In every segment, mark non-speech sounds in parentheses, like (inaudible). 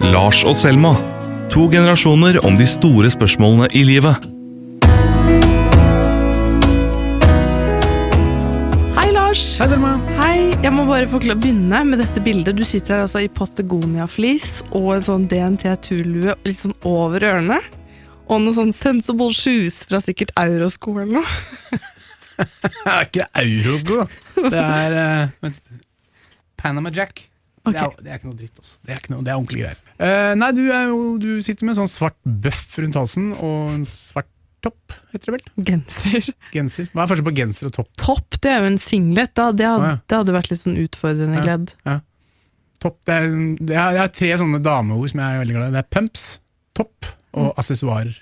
Lars og Selma. To generasjoner om de store spørsmålene i livet. Hei, Lars. Hei, Selma. Hei. Jeg må bare få begynne med dette bildet. Du sitter her altså i Patagonia-flis og en sånn DNT-turlue litt sånn over ørene. Og noe sånn sensible shoes fra sikkert Eurosko eller noe. (laughs) Det er ikke eurosko, da. Det er uh. Panama Jack. Det, er, det er ikke noe dritt. Altså. Det, er noe, det er ordentlige greier. Eh, nei, du, er jo, du sitter med en sånn svart bøff rundt halsen og en svart topp, heter det vel? Genser. Genser. Hva er forskjellen på genser og topp? Topp, det er jo en singlet. da. Det hadde, Å, ja. det hadde vært litt sånn utfordrende Ja. kledd. Topp, det er, det er, det er tre sånne dameord som jeg er veldig glad i. Det er pumps, topp og assessoarer.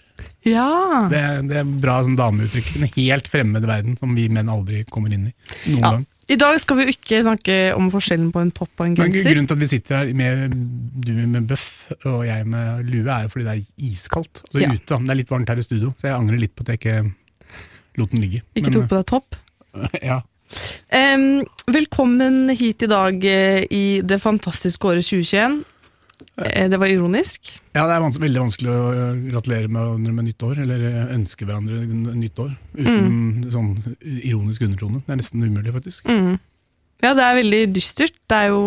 Ja! Det, er- det er bra sånn dameuttrykk. En helt fremmed verden som vi menn aldri kommer inn i. Noen Ja. gang. I dag skal vi jo ikke snakke om forskjellen på en topp og en Men grunnen til at vi sitter her med du med bøff og jeg med lue, er jo fordi det er iskaldt. Altså Ja. ute. Det er litt varmt her i studio, så jeg angrer litt på at jeg ikke lot den ligge. Ikke tok på deg topp. eh, ja. Um, velkommen hit i dag eh, i det fantastiske året 2021. Eh, det var ironisk. ja, det er vans veldig vanskelig å gratulere med hverandre med nytt år, eller øh, ønske hverandre nytt år, uten sånn ironisk undertone. Det er nesten umulig, faktisk. Mm. Ja, det er veldig dystert. Det er jo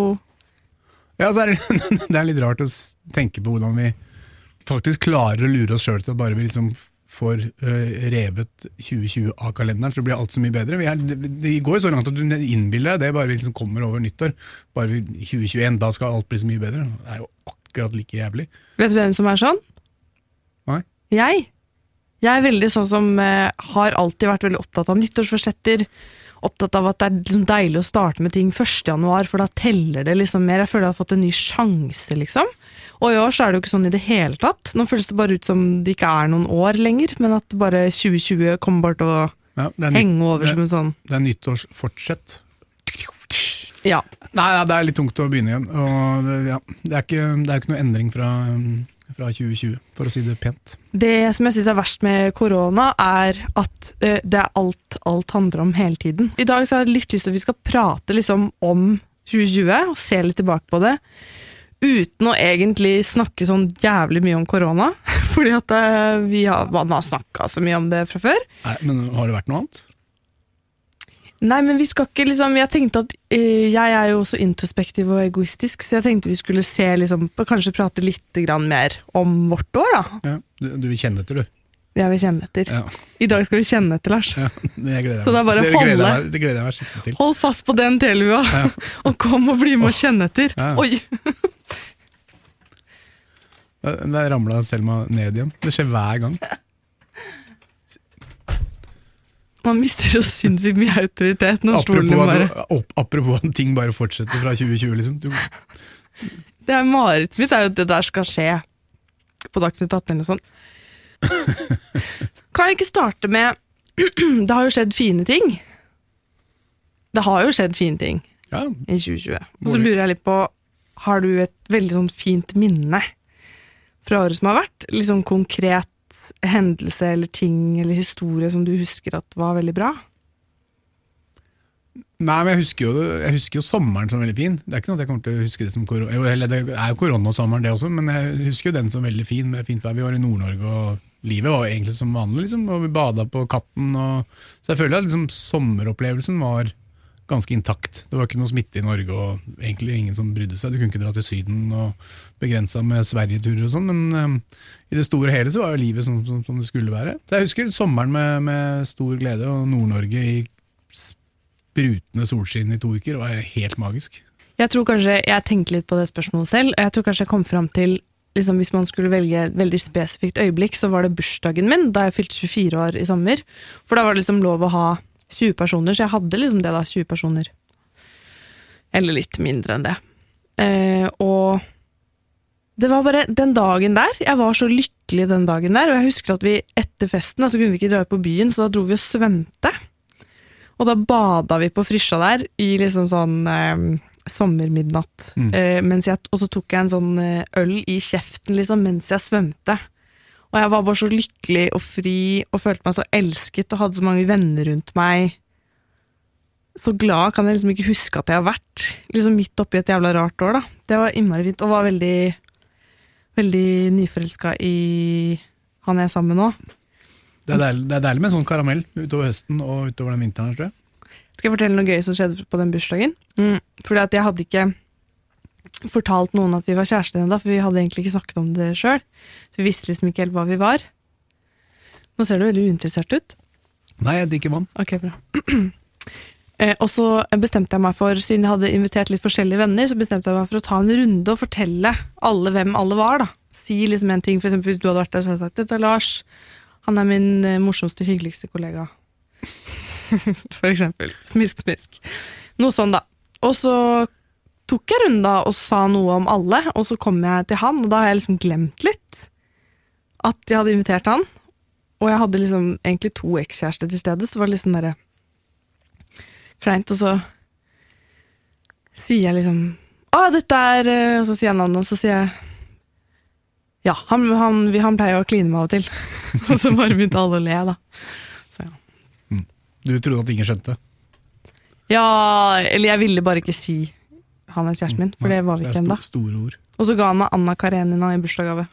Ja, så er det, (laughs) det er litt rart å tenke på hvordan vi faktisk klarer å lure oss sjøl til at bare vi liksom får øh, revet 2020 av kalenderen, så blir alt så mye bedre. Vi er, det, går jo så langt at du innbiller deg det bare vi liksom kommer over nyttår. Bare vi, 2021, da skal alt bli så mye bedre. Det er jo akkurat like jævlig. Vet du hvem som er sånn? Nei. Jeg. Jeg er veldig sånn som eh, har alltid vært veldig opptatt av nyttårsforsetter. Opptatt av at det er liksom deilig å starte med ting 1. januar, for da teller det liksom mer. Jeg føler jeg har fått en ny sjanse, liksom. Og i år så er det jo ikke sånn i det hele tatt. Nå føles det bare ut som det ikke er noen år lenger, men at bare 2020 kommer bare til å Ja, henge over det- som en sånn det er nyttårsfortsett. Ja. Nei, det er litt tungt å begynne igjen. Det, ja, det er ikke, det er ikke noe endring fra, fra 2020, for å si det pent. Det som jeg syns er verst med korona, er at eh, det er alt alt handler om hele tiden. I dag så har jeg litt lyst til at vi skal prate liksom om 2020 og se litt tilbake på det. Uten å egentlig snakke sånn jævlig mye om korona. (laughs) Fordi at eh, vi har, man har snakka så mye om det fra før. Nei, men har det vært noe annet? Nei, men vi skal ikke liksom Jeg tenkte at eh, jeg er jo også introspektiv og egoistisk, så jeg tenkte vi skulle se liksom Kanskje prate litt grann mer om vårt år, da. Ja, du, du vil kjenne etter, du. Jeg vil kjenne etter. Ja, I dag skal vi kjenne etter, Lars. ja, Så det er bare å holde. gleder meg- Det gleder jeg meg skikkelig til. Hold fast på den telua, Ja. (laughs) og kom og bli med og kjenne etter. Ja. Oi! (laughs) Der ramla Selma ned igjen. Det skjer hver gang. (laughs) Man mister jo sinnssykt mye autoritet når stolen Apropos bare at, apropos at ting bare fortsetter fra 2020, liksom. Du, Det er Marerittet mitt er jo at det der skal skje på Dagsnytt 18 eller noe sånt. Kan jeg ikke starte med (clears throat) Det har jo skjedd fine ting. Det har jo skjedd fine ting ja, i 2020. Og så lurer jeg litt på Har du et veldig sånn fint minne fra året som har vært? Litt sånn konkret hendelse eller ting eller historie som du husker at var veldig bra? Nei, men jeg husker, jo, jeg husker jo sommeren som veldig fin. Det er ikke noe at jeg kommer til å huske det som korona. Eller det er jo koronasommeren det også, men jeg husker jo den som veldig fin. Med fint vær. Vi var i Nord-Norge, og livet var egentlig som vanlig. Liksom, og Vi bada på Katten. Og, så jeg føler at liksom, sommeropplevelsen var ganske intakt. Det var ikke noe smitte i Norge, og egentlig ingen som brydde seg. Du kunne ikke dra til Syden og begrensa med Sverigeturer og sånn, men um, i det store og hele så var jo livet sånn som, som det skulle være. Så jeg husker sommeren med, med stor glede, og Nord-Norge i sprutende solskinn i to uker. Var helt magisk. Jeg tror kanskje, jeg tenkte litt på det spørsmålet selv, og jeg tror kanskje jeg kom fram til liksom Hvis man skulle velge et veldig spesifikt øyeblikk, så var det bursdagen min, da jeg fylte 24 år i sommer. For da var det liksom lov å ha 20 personer, så jeg hadde liksom det da, 20 personer. Eller litt mindre enn det. Eh, og det var bare den dagen der, jeg var så lykkelig den dagen der, og jeg husker at vi etter festen, så kunne vi ikke dra ut på byen, så da dro vi og svømte. Og da bada vi på Frisja der, i liksom sånn eh, sommermidnatt. Mm. Eh, jeg, og så tok jeg en sånn eh, øl i kjeften liksom, mens jeg svømte. Og jeg var bare så lykkelig og fri og følte meg så elsket og hadde så mange venner rundt meg. Så glad kan jeg liksom ikke huske at jeg har vært liksom midt oppi et jævla rart år. da. Det var innmari fint og var veldig veldig nyforelska i han jeg er sammen med nå. Det er, deilig, det er deilig med en sånn karamell utover høsten og utover den vinteren. tror jeg. Skal jeg fortelle noe gøy som skjedde på den bursdagen? Mm, fordi at jeg hadde ikke fortalt noen at vi var kjærester ennå, for vi hadde egentlig ikke snakket om det sjøl. Så vi visste liksom ikke helt hva vi var. Nå ser du veldig uinteressert ut. Nei, jeg drikker vann. Ok, bra. (clears throat) eh, og så bestemte jeg meg for, siden jeg hadde invitert litt forskjellige venner, så bestemte jeg meg for å ta en runde og fortelle alle hvem alle var. da. Si liksom en ting, for eksempel hvis du hadde vært der, så hadde jeg sagt dette er Lars. Han er min eh, morsomste, hyggeligste kollega. (laughs) for eksempel. Smisk, smisk. Noe sånn, da. Og så tok jeg runden da og sa noe om alle, og så kom jeg til han, og da har jeg liksom glemt litt at jeg hadde invitert han. Og jeg hadde liksom egentlig to ekskjærester til stede, så det var litt sånn derre kleint, og så sier jeg liksom Å, dette er eh», Og så sier jeg navnet, og så sier jeg Ja, han, han, han pleier å kline meg av og til. (laughs) og så bare begynte alle å le, da. Så ja. Du trodde at ingen skjønte? ja, eller jeg ville bare ikke si han er kjæresten min, for det var vi ikke ennå. Og så ga han meg Anna Karenina i bursdagsgave.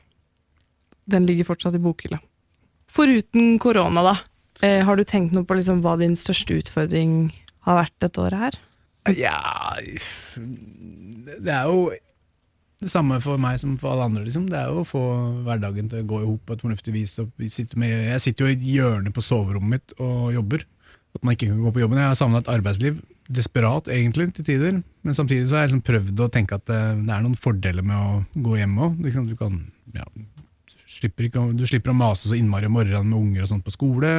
Den ligger fortsatt i bokhylla. Foruten korona, da. Eh, har du tenkt noe på liksom hva din største utfordring har vært dette året her? Ja Det er jo det samme for meg som for alle andre. Liksom. Det er jo å få hverdagen til å gå i hop på et fornuftig vis. Sitter med, jeg sitter jo i et hjørne på soverommet mitt og jobber. At man ikke kan gå på jobben. Jeg har savna et arbeidsliv. Desperat, egentlig, til tider. Men samtidig så har jeg liksom prøvd å tenke at det, det er noen fordeler med å gå hjem òg. Liksom, du kan ja, du slipper å mase så innmari om morgenen med unger og sånt på skole.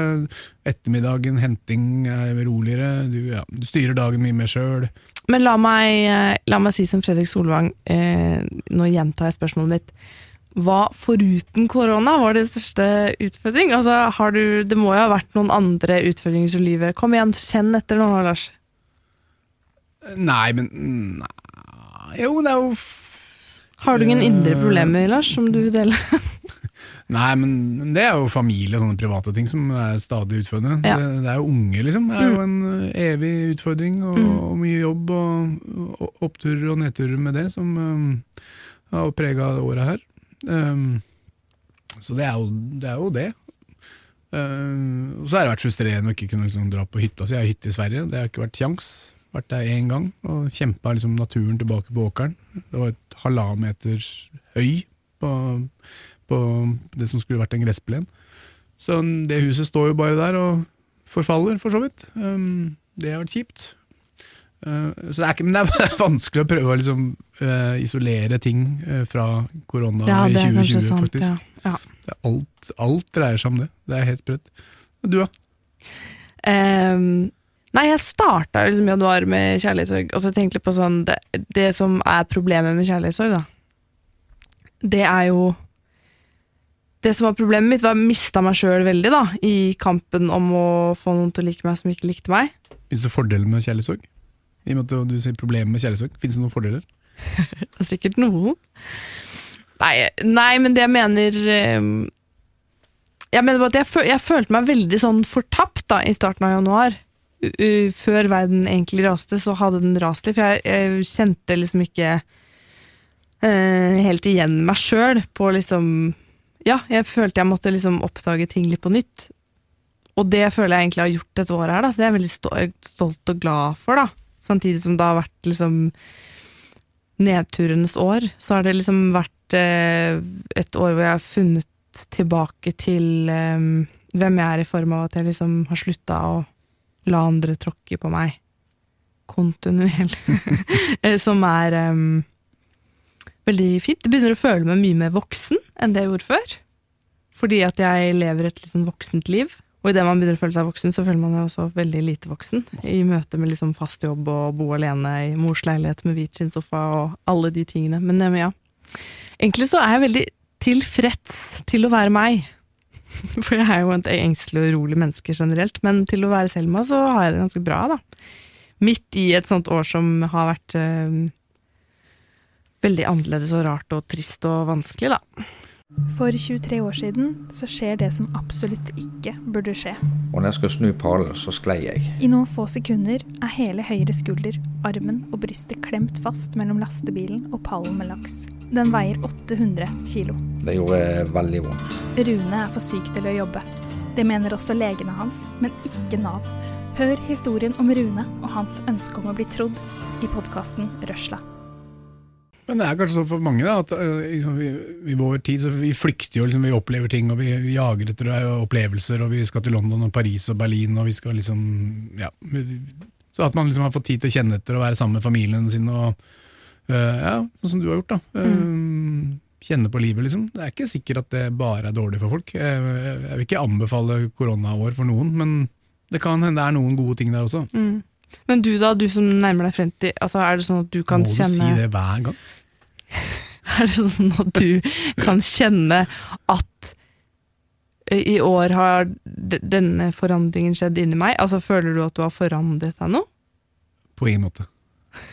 Ettermiddagen, henting er roligere. Du, ja, du styrer dagen mye mer sjøl. Men la meg, eh, la meg si som Fredrik Solvang, eh, nå gjentar jeg spørsmålet mitt. Hva foruten korona var din største utfordring? Altså, du, det må jo ha vært noen andre utfordringer i livet. Kom igjen, kjenn etter nå, Lars. Nei, men nei. Jo, det er jo Har du ingen indre Eh. problemer, Lars, som du vil dele? (laughs) Nei, men det er jo familie og sånne private ting som er stadig utfordrende. Ja. Det, det er jo unge, liksom. Det er jo en eh, evig utfordring, og, Mm. og mye jobb og, og oppturer og nedturer med det, som um, har prega året her. Um, så det er jo det. Er jo det. Um, og så har det vært frustrerende å ikke kunne liksom dra på hytta. Så jeg har hytte i Sverige, det har ikke vært kjangs. Vært der én gang og kjempa liksom naturen tilbake på åkeren. Det var et halvannen meters høy på, på det som skulle vært en gressplen. Så det huset står jo bare der og forfaller, for så vidt. Um, det har vært kjipt. Uh, så det er, ikke, men det er (laughs) vanskelig å prøve å liksom, uh, isolere ting uh, fra korona Ja, i er 2020, sant. faktisk. Ja. Ja. Det er alt, alt dreier seg om det. Det er helt sprøtt. Du, da? Ehm, nei, jeg starta liksom januar med kjærlighetssorg, og så tenkte jeg på sånn det, det som er problemet med kjærlighetssorg, da. Det er jo Det som var problemet mitt, var at jeg mista meg sjøl veldig, da, i kampen om å få noen til å like meg som ikke likte meg. Fins det fordeler med kjærlighetssorg? I og med at du sier problemer med kjærlighetssorg, fins det noen fordeler? (laughs) Det er sikkert noen. Nei, nei men det jeg mener ehm, Jeg mener bare at jeg, føl, jeg følte meg veldig sånn fortapt da, i starten av januar. Før verden egentlig raste, så hadde den rast litt. For jeg, jeg kjente liksom ikke eh, helt igjen meg sjøl på liksom Ja, jeg følte jeg måtte liksom oppdage ting litt på nytt. Og det føler jeg egentlig har gjort dette året her, da, så det er jeg veldig stolt og glad for. da. Samtidig som det har vært liksom nedturenes år, så har det liksom vært eh, et år hvor jeg har funnet tilbake til eh, hvem jeg er, i form av at jeg liksom har slutta å la andre tråkke på meg kontinuerlig. (laughs) Eh, Som er um, veldig fint. Jeg begynner å føle meg mye mer voksen enn det jeg gjorde før. Fordi at jeg lever et sånn voksent liv. Og idet man begynner å føle seg voksen, så føler man seg også veldig lite voksen. I møte med liksom fast jobb og bo alene i mors leilighet med hvitskinnsofa og alle de tingene. Men ja. Egentlig så er jeg veldig tilfreds til å være meg. (laughs) For jeg er jo et engstelig og urolig menneske generelt, men til å være Selma så har jeg det ganske bra, da. Midt i et sånt år som har vært øh, veldig annerledes og rart og trist og vanskelig, da. For 23 år siden så skjer det som absolutt ikke burde skje. Og når jeg skal snu pallen, så sklei jeg. I noen få sekunder er hele høyre skulder, armen og brystet klemt fast mellom lastebilen og pallen med laks. Den veier 800 kilo. Det gjorde veldig vondt. Rune er for syk til å jobbe. Det mener også legene hans, men ikke Nav. Hør historien om Rune og hans ønske om å bli trodd i podkasten Røsla. Men det er kanskje sånn for mange da, at øh, liksom, vi, i vår tid så vi flykter jo, liksom, vi opplever ting, og vi, vi jager etter øh, opplevelser, og vi skal til London og Paris og Berlin, og vi skal liksom, ja. Så at man liksom har fått tid til å kjenne etter og være sammen med familien sin, og uh, ja, sånn som du har gjort da. Øh, Kjenne på livet, liksom. Det er ikke sikkert at det bare er dårlig for folk. Jeg, jeg vil ikke anbefale koronaår for noen, men det kan hende det er noen gode ting der også. Mm. Men du da, du som nærmer deg 50, altså er det sånn at du kan Må du kjenne si det hver gang? (laughs) Er det sånn at du kan kjenne at i år har denne forandringen skjedd inni meg? Altså Føler du at du har forandret deg nå? På ingen måte.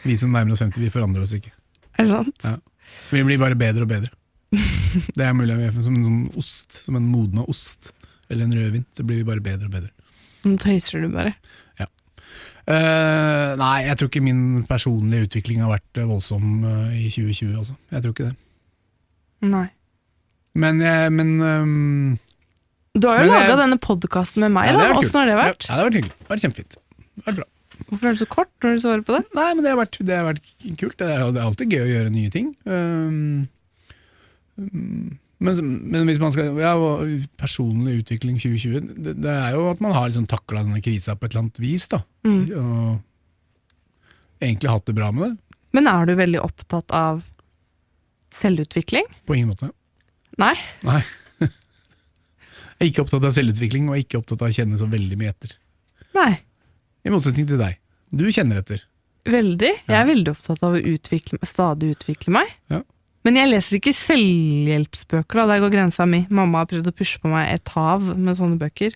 Vi som nærmer oss 50, vi forandrer oss ikke. Er det sant? Vi blir bare bedre og bedre. (laughs) Det er mulig vi er som en sånn ost, som en modna ost, eller en rødvin. Så blir vi bare bedre og bedre. Nå tøyser du bare. Eh, nei, jeg tror ikke min personlige utvikling har vært eh, voldsom uh, i 2020, altså. Jeg tror ikke det. Nei. Men, jeg- men um, Du har jo laga denne podkasten med meg, ja, da. Åssen har det vært? Ja, det har vært hyggelig. Det har vært kjempefint. Det har vært bra. Hvorfor er det så kort når du svarer på det? Nei, men det har vært, det har vært kult. Det er, det er alltid gøy å gjøre nye ting. Um, um, men, men hvis man skal ja, Personlig utvikling 2020, det, det er jo at man har liksom takla denne krisa på et eller annet vis. da. Mm. Og egentlig hatt det bra med det. Men er du veldig opptatt av selvutvikling? På ingen måte. Nei? Nei. Jeg er ikke opptatt av selvutvikling, og ikke opptatt av å kjenne så veldig mye etter. Nei. I motsetning til deg. Du kjenner etter. Veldig. Jeg er veldig opptatt av å utvikle, stadig utvikle meg. Ja. Men jeg leser ikke selvhjelpsbøker, da. Der går grensa mi. Mamma har prøvd å pushe på meg et hav med sånne bøker.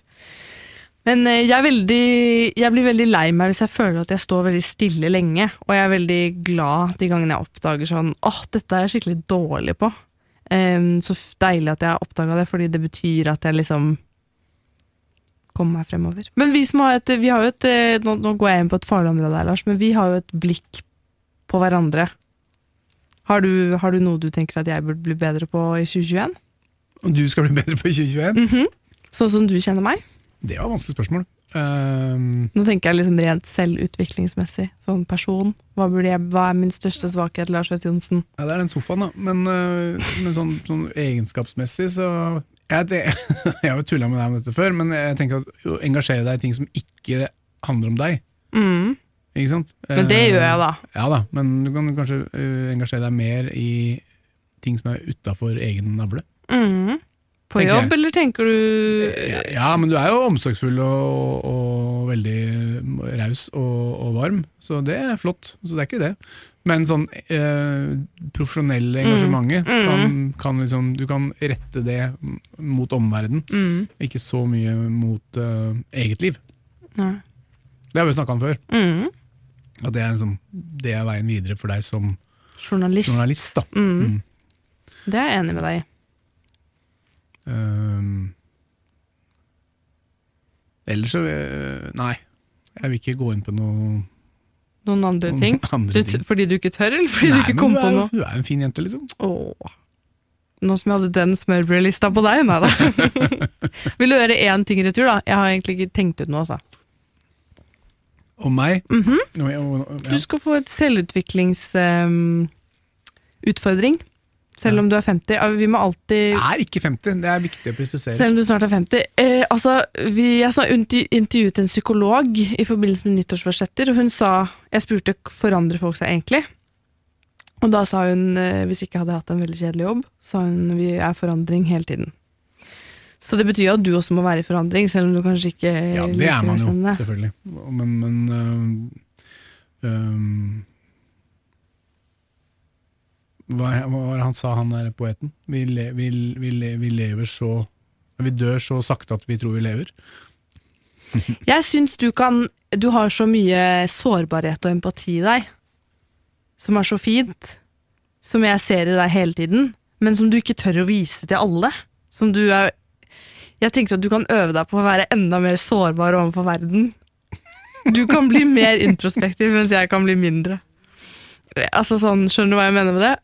Men eh, jeg, veldig, jeg blir veldig lei meg hvis jeg føler at jeg står veldig stille lenge. Og jeg er veldig glad de gangene jeg oppdager sånn åh, dette er jeg skikkelig dårlig på. Um, så deilig at jeg har oppdaga det, fordi det betyr at jeg liksom kommer meg fremover. Men vi som har et, vi har jo et eh, nå, nå går jeg inn på et farlig område her, Lars, men vi har jo et blikk på hverandre. Har du, har du noe du tenker at jeg burde bli bedre på i 2021? Om du skal bli bedre på i 2021? Mhm. Sånn som du kjenner meg? Det var et vanskelig spørsmål. Um, Nå tenker jeg liksom rent selvutviklingsmessig, sånn person. Hva, jeg, hva er min største svakhet, Lars West Johnsen? Ja, det er den sofaen, da. Men, uh, men sånn, sånn egenskapsmessig så Jeg, det, (laughs) jeg har tulla med deg om dette før, men jeg tenker at å engasjere deg i ting som ikke handler om deg. Mm. Ikke sant? Men det Eh, gjør jeg, da. Ja da, men du kan kanskje øh, engasjere deg mer i ting som er utafor egen navle. Mm. På Tenker jobb, jeg. eller tenker du Ja, ja, men du er jo omsorgsfull og, og veldig raus og, og varm, så det er flott. Så det er ikke det. Men sånn eh, profesjonelle engasjementet, Mm. Kan, kan liksom, du kan rette det mot omverdenen, mm. ikke så mye mot eh, eget liv. Ja. Det har vi snakka om før. Mm. At det er, liksom, det er veien videre for deg som Journalist. journalist. da. Mm. Mm. Det er jeg enig med deg i. Um, ellers så eh, Nei, jeg vil ikke gå inn på noe Noen andre noen ting? (laughs) Andre Du, ting. fordi du ikke tør, eller fordi Nei, du ikke kom du på er, noe? Du er en fin jente, liksom. Åh. Nå som jeg hadde den smørbrødlista på deg, nei da. (laughs) (laughs) Vil du gjøre én ting i retur, da? Jeg har egentlig ikke tenkt ut noe, altså. Og meg. Mm -hmm. no, ja. Du skal få et selvutviklingsutfordring. selv om du er 50. Vi må alltid Jeg er ikke 50, det er viktig å presisere. Selv om du snart er 50. Eh, altså, vi, jeg sa, intervjuet en psykolog i forbindelse med nyttårsforsetter, og hun sa Jeg spurte forandrer folk seg egentlig. Og da sa hun, eh, hvis ikke jeg hadde hatt en veldig kjedelig jobb, sa hun vi er forandring hele tiden. Så det betyr jo at du også må være i forandring, selv om du kanskje ikke Ja, det er man jo, selvfølgelig. Men, men øh, øh, hva, var det han sa, han der poeten? Vi, le, vi, vi, le, vi lever så Vi dør så sakte at vi tror vi lever. (laughs) Jeg syns du kan Du har så mye sårbarhet og empati i deg, som er så fint, som jeg ser i deg hele tiden. men som du ikke tør å vise til alle. Som du er Jeg tenker at du kan øve deg på å være enda mer sårbar overfor verden. Du kan bli mer introspektiv, mens jeg kan bli mindre. Altså sånn, Skjønner du hva jeg mener med det?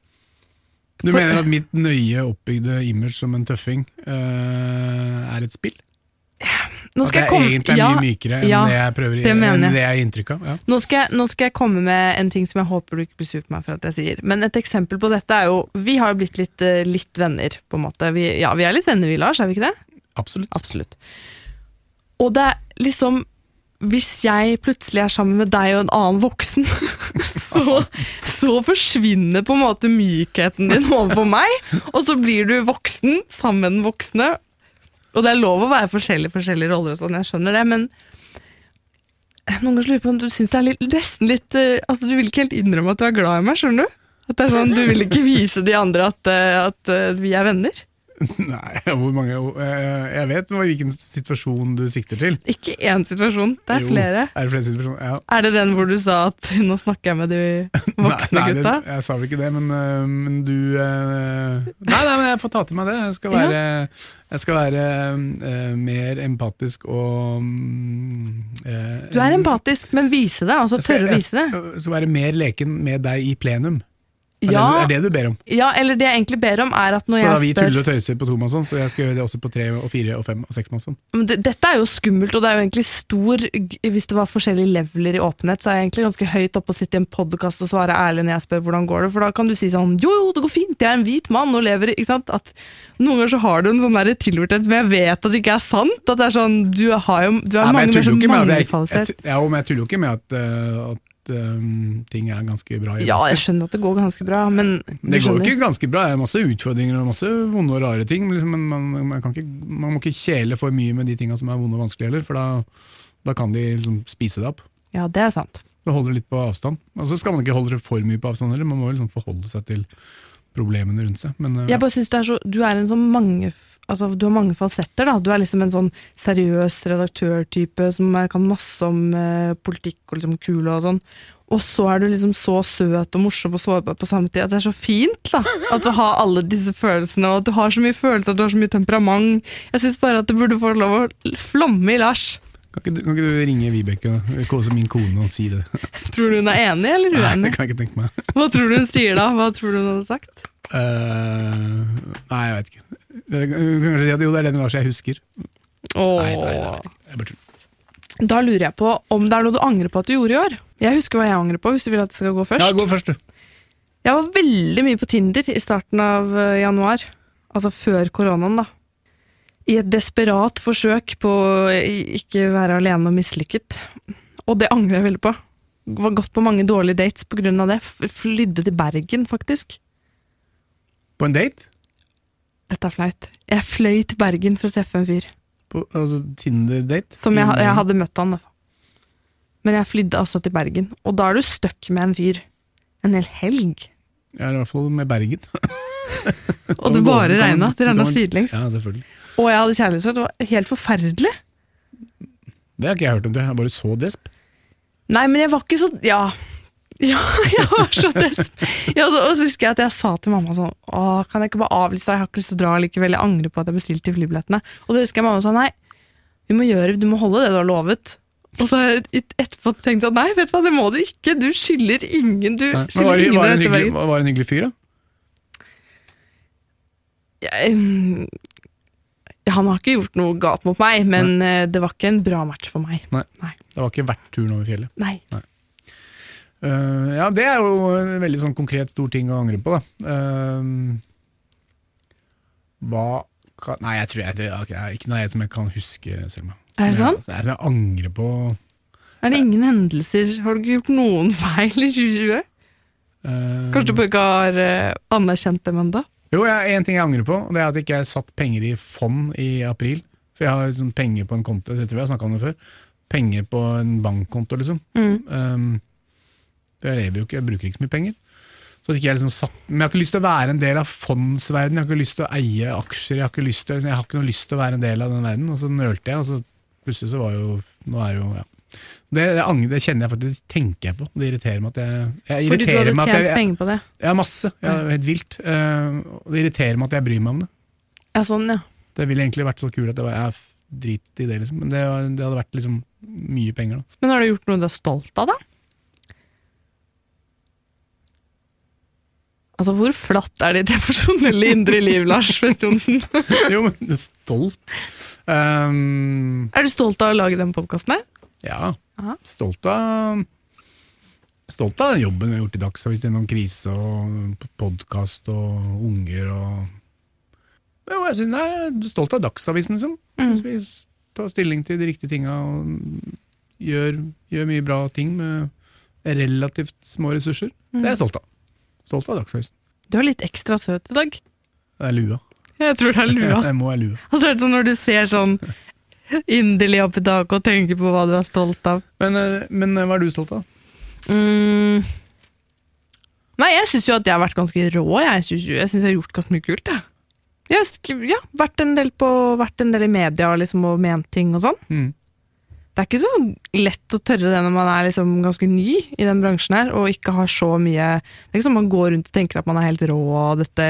Du For- mener at mitt nøye oppbygde image som en tøffing uh, er et spill? Nå At skal jeg jeg komme egentlig er ja, mye mykere enn ja, det jeg prøver det enn det jeg inntrykk av? Ja. Nå skal, jeg, nå skal jeg komme med en ting som jeg håper du ikke blir sur på meg for at jeg sier. Men et eksempel på dette er jo Vi har jo blitt litt, eh, litt venner, på en måte. Vi, ja, vi er litt venner vi, Lars, er vi ikke det? Absolutt. Absolutt. Og det er liksom Hvis jeg plutselig er sammen med deg og en annen voksen, (laughs) så, så forsvinner på en måte mykheten din overfor meg, og så blir du voksen sammen med den voksne. Og det er lov å være forskjellige forskjellige roller, og sånn, jeg skjønner det, men noen ganger lurer på om du syns det er litt, nesten litt eh, Altså, Du vil ikke helt innrømme at du er glad i meg, skjønner du? At det er sånn, Du vil ikke vise de andre at, eh, at eh, vi er venner? (laughs) Nei, hvor mange eh, Jeg vet hvilken situasjon du sikter til. Ikke én situasjon, det er Jo, flere. Er det flere situasjoner? Ja. Er det den hvor du sa at nå snakker jeg med de (laughs) voksne nei, nei, gutta? Det, jeg sa vel ikke det, men, øh, men du øh, Nei, nei, men jeg får ta til meg det. Jeg skal være, jeg skal være uh, mer empatisk og øh, Du er empatisk, men vise det. altså Tørre å vise det. Jeg skal være mer leken med deg i plenum. Er, Ja, det, er det du ber om? ja, eller det jeg egentlig ber om, er at når For jeg vi spør tuller og tøyser på tomannshånd, så jeg skal gjøre det også på tre og fire og fem og seks. Men Dette er jo skummelt, og det er jo egentlig stor Hvis det var forskjellige leveler i åpenhet, så er jeg egentlig ganske høyt oppe å sitte i en podkast og svare ærlig når jeg spør hvordan går det, for da kan du si sånn Jo, jo, det går fint, jeg er en hvit mann og lever i-» Ikke sant? At noen ganger så har du en sånn der tilgjorthet som jeg vet at det ikke er sant. At det er sånn Du, har jo, du er Nei, mange mer jo sånn tu- Ja, men jeg tuller jo ikke med at, uh, at øh, ting er ganske bra. Ja, jeg skjønner at det går ganske bra, men du Det går jo skjønner. ikke ganske bra, det er masse utfordringer og masse vonde og rare ting, liksom, men man, man, kan ikke, man må ikke kjele for mye med de tinga som er vonde og vanskelige heller, for da, da kan de liksom spise det opp. Ja, det er sant. Det holder litt på avstand. Og så skal man ikke holde det for mye på avstand heller, man må liksom forholde seg til problemene rundt seg. Men, øh, Jeg bare synes er så, Du er en sånn mange Altså, du har mange falsetter. da Du er liksom en sånn seriøs redaktørtype som kan masse om eh, politikk og liksom kule og sånn. Og så er du liksom så søt og morsom og sårbar på samme tid. At det er så fint da At du har alle disse følelsene, og at du har så mye følelser, at du har så mye temperament. Jeg syns bare at det burde få lov å flomme i Lars. kan, ikke, du- kan ikke du ringe Vibeke, kose min kone, og si det? (laughs) Tror du hun er enig eller uenig? Nei, det kan jeg ikke tenke meg. Hva tror du hun sier da? Hva tror du hun hadde sagt? Uh, nei, jeg vet ikke. Jeg kan kanskje si at jo, det er den Lars jeg husker. Åh. Nei, nei, nei, Jeg bare tuller. Da lurer jeg på om det er noe du angrer på at du gjorde i år. Jeg husker hva jeg angrer på, hvis du vil at det skal gå først. Ja, gå først, du. Jeg var veldig mye på Tinder i starten av eh, januar. Altså før koronaen, da. I et desperat forsøk på å ikke være alene og mislykket. Og det angrer jeg veldig på. Var gått på mange dårlige dates av det. Flydde til Bergen, faktisk. På en date? Dette er flaut. Jeg fløy til Bergen for å treffe en fyr. På, altså Tinder-date? Som jeg, jeg hadde møtt han. da. Men jeg flydde altså til Bergen. Og da er du stuck med en fyr. En hel helg. Er i hvert fall med Bergen. (laughs) Og det bare regna. Det regna sidelengs. Ja, selvfølgelig. Og jeg hadde kjærlighetssorg. Det var helt forferdelig. Det har ikke jeg hørt om. det Jeg bare så desp. Nei, men jeg var ikke så Ja. Ja, (laughs) jeg var så desp. Ja, så, og så husker jeg at jeg sa til mamma sånn Åh, Kan jeg ikke bare avlyse? Jeg har ikke lyst til å dra likevel. Jeg angrer på at jeg bestilte flybillettene. Og da husker jeg mamma sa nei, vi må gjøre, du må holde det du har lovet. Og så har jeg etterpå tenkt at nei, vet du hva, det må du ikke. Du skylder ingen. Du Nei, skylder var, det- ingen var, å det en hyggelig, var det en hyggelig fyr, da? Jeg, mm, han har ikke gjort noe galt mot meg, men eh, det var ikke en bra match for meg. Nei Det var ikke verdt turen over fjellet. Nei. Eh, ja, det er jo en veldig sånn konkret stor ting å angre på, da. Uh, hva kan Nei, jeg tror jeg, det er ikke noe jeg som jeg kan huske, Selma. Er det sant? Jeg, jeg, jeg angrer på Er det ingen hendelser? Har du ikke gjort noen (laughs) feil i 2020? Uh, Kanskje du ikke har eh, anerkjent dem ennå? Jo, én en ting jeg angrer på, det er at jeg ikke satt penger i fond i april. For jeg har sånn penger på en konto, jeg tror jeg har snakket om det før. Penger på en bankkonto, liksom. Mm. Um, jeg lever jo ikke, jeg bruker ikke så mye penger. Så jeg liksom satt, men jeg har ikke lyst til å være en del av fondsverdenen, jeg har ikke lyst til å eie aksjer, jeg har ikke, lyst til, jeg har ikke noe lyst til å være en del av den verden. Og så nølte jeg, og så plutselig så var jo Nå er jo ja, Det, det, det kjenner jeg faktisk, det tenker jeg på. Det irriterer meg at jeg, jeg Fordi du hadde tjent jeg, penger på det. Ja, masse. Ja, helt vilt. Uh, det irriterer meg at jeg bryr meg om det. Ja, sånn, ja. Det ville egentlig vært så kult at det var, jeg drit i det, liksom. Men det, det hadde vært liksom mye penger, da. Men har du gjort noe du er stolt av, da? Altså, hvor flatt er ditt emosjonelle indre liv, Lars Fest Johnsen? (laughs) Jo, men stolt. Um, Er du stolt av å lage den podkasten ja. Aha. Stolt av Stolt av den jobben vi har gjort i Dagsavisen gjennom krise og podkast og unger og Jo, jeg synes, nei, jeg er stolt av Dagsavisen, liksom. Mm. Vi tar stilling til de riktige tinga og gjør, gjør mye bra ting med relativt små ressurser. Det er jeg stolt av. Stolt av Dagsavisen. Du er litt ekstra søt i dag. Det er lua. Jeg tror det er lua. Jeg må ha lua. Og (laughs) så er det sånn når du ser sånn inderlig opp i taket og tenker på hva du er stolt av. Men, eh, men eh, hva er du stolt av? Mm. Nei, jeg syns jo at jeg har vært ganske rå. Jeg syns jeg, jeg har gjort ganske mye kult. Jeg. Jeg har ja, vært, en del på, vært en del i media liksom, og ment ting og sånn. Mm. Det er ikke så lett å tørre det når man er liksom ganske ny i den bransjen her, og ikke har så mye Det er ikke sånn man går rundt og tenker at man er helt rå, og dette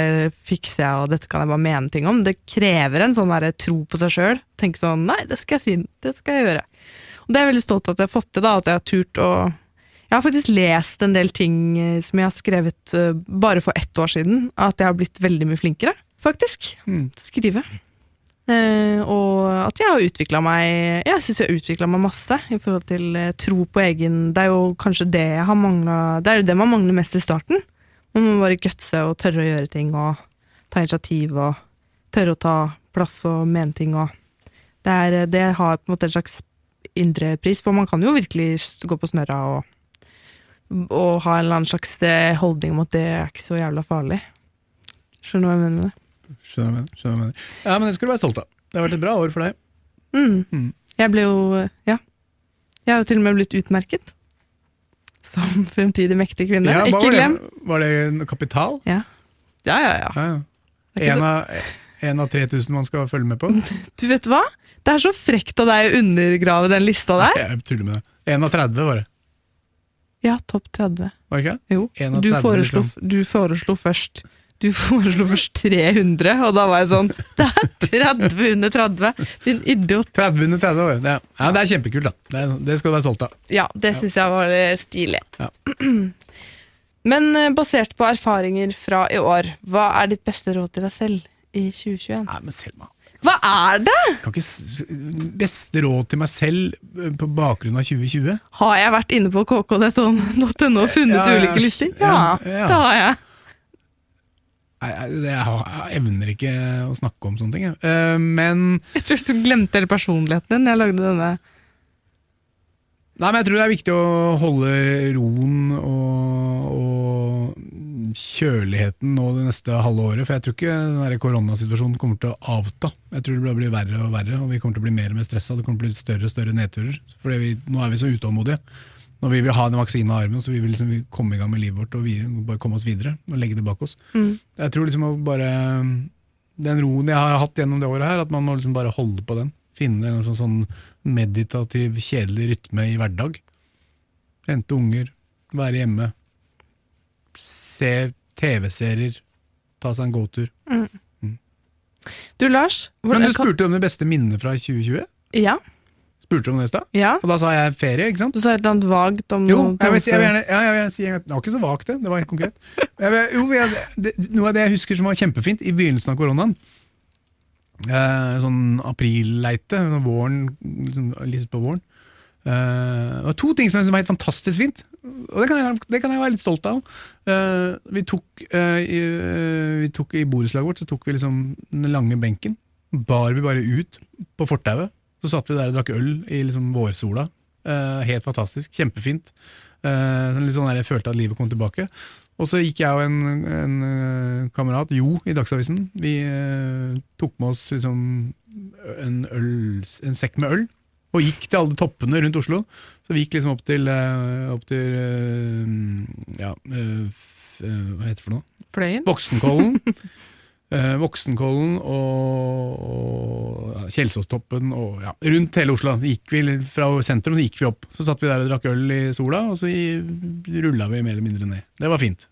fikser jeg, og dette kan jeg bare mene ting om. Det krever en sånn der tro på seg sjøl. Tenke sånn Nei, det skal jeg si. Det skal jeg gjøre. Og det er jeg veldig stolt av at jeg har fått til, da, at jeg har turt å Jeg har faktisk lest en del ting eh, som jeg har skrevet eh, bare for ett år siden, at jeg har blitt veldig mye flinkere, faktisk, Mm. skrive. Eh, og at jeg har utvikla meg Jeg syns jeg har utvikla meg masse i forhold til eh, tro på egen Det er jo kanskje det jeg har mangla Det er jo det man mangler mest i starten. Man må bare gutse og tørre å gjøre ting og ta initiativ og tørre å ta plass og mene ting og Det, er, det har på en måte en slags indre pris, for man kan jo virkelig gå på snørra og, og ha en eller annen slags eh, holdning om at det er ikke så jævla farlig. Skjønner du hva jeg mener det? Skjønner du skjønner hva du mener. Ja, men det skal du være stolt av. Det har vært et bra år for deg. Mm. Mm. Jeg ble jo Ja. Jeg har jo til og med blitt utmerket. Som (laughs) fremtidig mektig kvinne. Ja, Ikke var det? glem! Var det kapital? Ja, ja, ja. Ja, ja. En av, en av 3000 man skal følge med på? (laughs) Du vet hva? Det er så frekt av deg å undergrave den lista der. Jeg tuller med det. En av 30 var det. Ja, topp 30. Var det ikke? Jo. En av Du foreslo, liksom. du foreslo først Du foreslo først 300, og da var jeg sånn Det er 30 under 30! Din idiot. 30 under 30 år. Er- ja, det er kjempekult, da. Det, det skal du være stolt av. Ja, det syns jeg var eh, stilig. Ja. (clears throat) Men eh, basert på erfaringer fra i år, hva er ditt beste råd til deg selv i 2021? Nei, men Selma. Hva er det?! Kan ikke Beste råd til meg selv eh, på bakgrunn av 2020? Har jeg vært inne på kk.no og funnet Ja, ja, ulike lister? Ja, ja, ja. det har jeg. Jeg, jeg, evner ikke å snakke om sånne ting. jeg. Eh, men Jeg tror du glemte hele personligheten din. Jeg lagde denne. Nei, men jeg tror det er viktig å holde roen og, og kjøligheten nå det neste halve året. For jeg tror ikke den der koronasituasjonen kommer til å avta. Jeg tror det blir verre og verre, og vi kommer til å bli mer og mer stressa. Det kommer til å bli større og større nedturer. For nå er vi så utålmodige. Når vi vil ha den vaksinen av armen, så vi vil liksom komme i gang med livet vårt og vi, bare komme oss videre og legge det bak oss. Mm. Jeg tror liksom å bare Den roen jeg har hatt gjennom det året her, at man må liksom bare holde på den. Finne en sånn, sånn meditativ, kjedelig rytme i hverdag. Hente unger, være hjemme. Se TV-serier. Ta seg en gåtur. Du, Lars. hvordan... Men du spurte spurte om det beste minnet fra 2020? Ja. Spurte om det i stad? ja. Og da sa jeg ferie, ikke sant? Du sa et eller annet vagt om Jo, noe jeg vil, si, jeg vil gjerne, ja, jeg vil gjerne si Det var ikke så vagt, det. Det var helt konkret. Vil, jo, jeg, det, noe av det jeg husker som var kjempefint i begynnelsen av koronaen eh, Sånn aprilleite, sånn våren, liksom, litt på våren. Eh, det var to ting som var helt fantastisk fint, og det kan jeg, det kan jeg være litt stolt av. Eh, vi, tok, eh, i, eh, vi tok I borettslaget vårt så tok vi liksom den lange benken. Bar vi bare ut på fortauet. Så satt vi der og drakk øl i liksom vårsola. Uh, helt fantastisk. Kjempefint. Uh, litt sånn der, jeg følte at livet kom tilbake. Og så gikk jeg og en, en uh, kamerat, Jo, i Dagsavisen. Vi tok med oss liksom en, øl, en sekk med øl, og gikk til alle toppene rundt Oslo. Så vi gikk liksom opp til, opp til ja, hva heter det for noe? Fløyen? Voksenkollen. (laughs) Eh, Voksenkollen og, og Kjelsåstoppen og ja, rundt hele Oslo. Gikk vi Fra sentrum så gikk vi opp. Så satt vi der og drakk øl i sola, og så rulla vi mer eller mindre ned. Det var fint.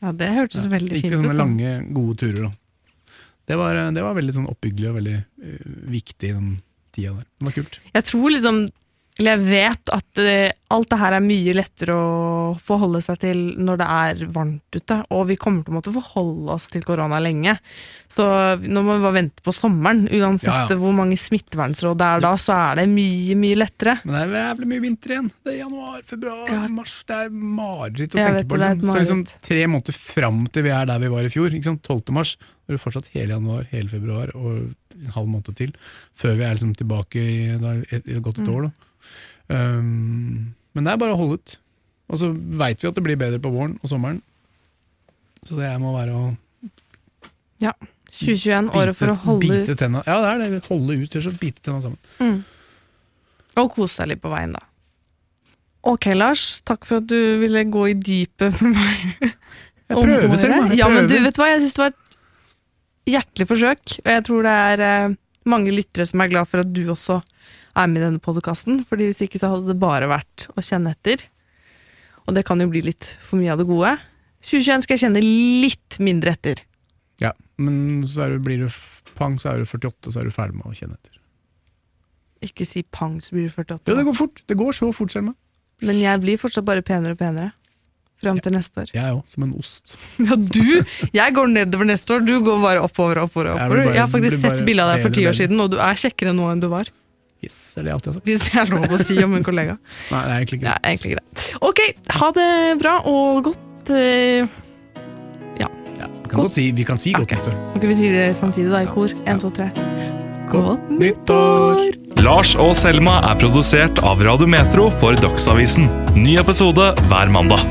Ja, det hørtes veldig Gikk fint vi ut. sånne lange, gode turer. Da. Det, var, det var veldig sånn oppbyggelig og veldig uh, viktig den tida der. Det var kult. Jeg tror liksom Eller jeg vet at eh, alt det her er mye lettere å forholde seg til når det er varmt ute, og vi kommer til å måtte forholde oss til korona lenge. Så nå må vi bare vente på sommeren. Uansett Ja, ja. hvor mange smittevernsråd det er da, så er det mye, mye lettere. Men det er jævlig mye vinter igjen. Det er januar, februar, Ja. mars. Det er mareritt å Jeg tenke vet på. det, det Liksom. Så liksom tre måneder fram til vi er der vi var i fjor, ikke sant? 12. mars, da er det fortsatt hele januar, hele februar og en halv måned til, før vi er liksom tilbake i et, godt et år. Da. Um, men det er bare å holde ut. Og så veit vi at det blir bedre på våren og sommeren. Så det må være å 2021, året for å holde ut. tenna Ja, det er det. Holde ut, eller bite tenna sammen. Mm. Og kose deg litt på veien, da. Ok, Lars. Takk for at du ville gå i dypet med meg. (laughs) Jeg prøver selv, jeg Ja, men du, vet hva? Jeg syns det var et hjertelig forsøk. Og jeg tror det er eh, mange lyttere som er glad for at du også er med i denne podkasten. Fordi hvis ikke så hadde det bare vært å kjenne etter. Og det kan jo bli litt for mye av det gode. 2021 skal jeg kjenne litt mindre etter. Ja, men så er du, blir du pang, så er du 48, så er du ferdig med å kjenne etter. Ikke si pang, så blir du 48. Ja, det går fort. Det går så fort, Selma. Men jeg blir fortsatt bare penere og penere. Fram til neste år. Jeg òg, som en ost. (laughs) Ja, du! Jeg går nedover neste år, du går bare oppover og oppover. oppover. Jeg bare- Jeg har faktisk sett bilde av deg for ti år siden, og du er kjekkere nå enn du var. Yes, det er det jeg alltid har sagt. Hvis det er lov å si om en kollega. (laughs) Nei, det er egentlig ikke Det Nei, egentlig ikke det. Ok, ha det bra og godt eh, ja, vi, kan godt si, vi kan si godt Ok. nyttår. Ok, Vi sier det samtidig, da, i kor. En, to, tre. Godt nyttår! Lars og Selma er produsert av Radio Metro for Dagsavisen. Ny episode hver mandag.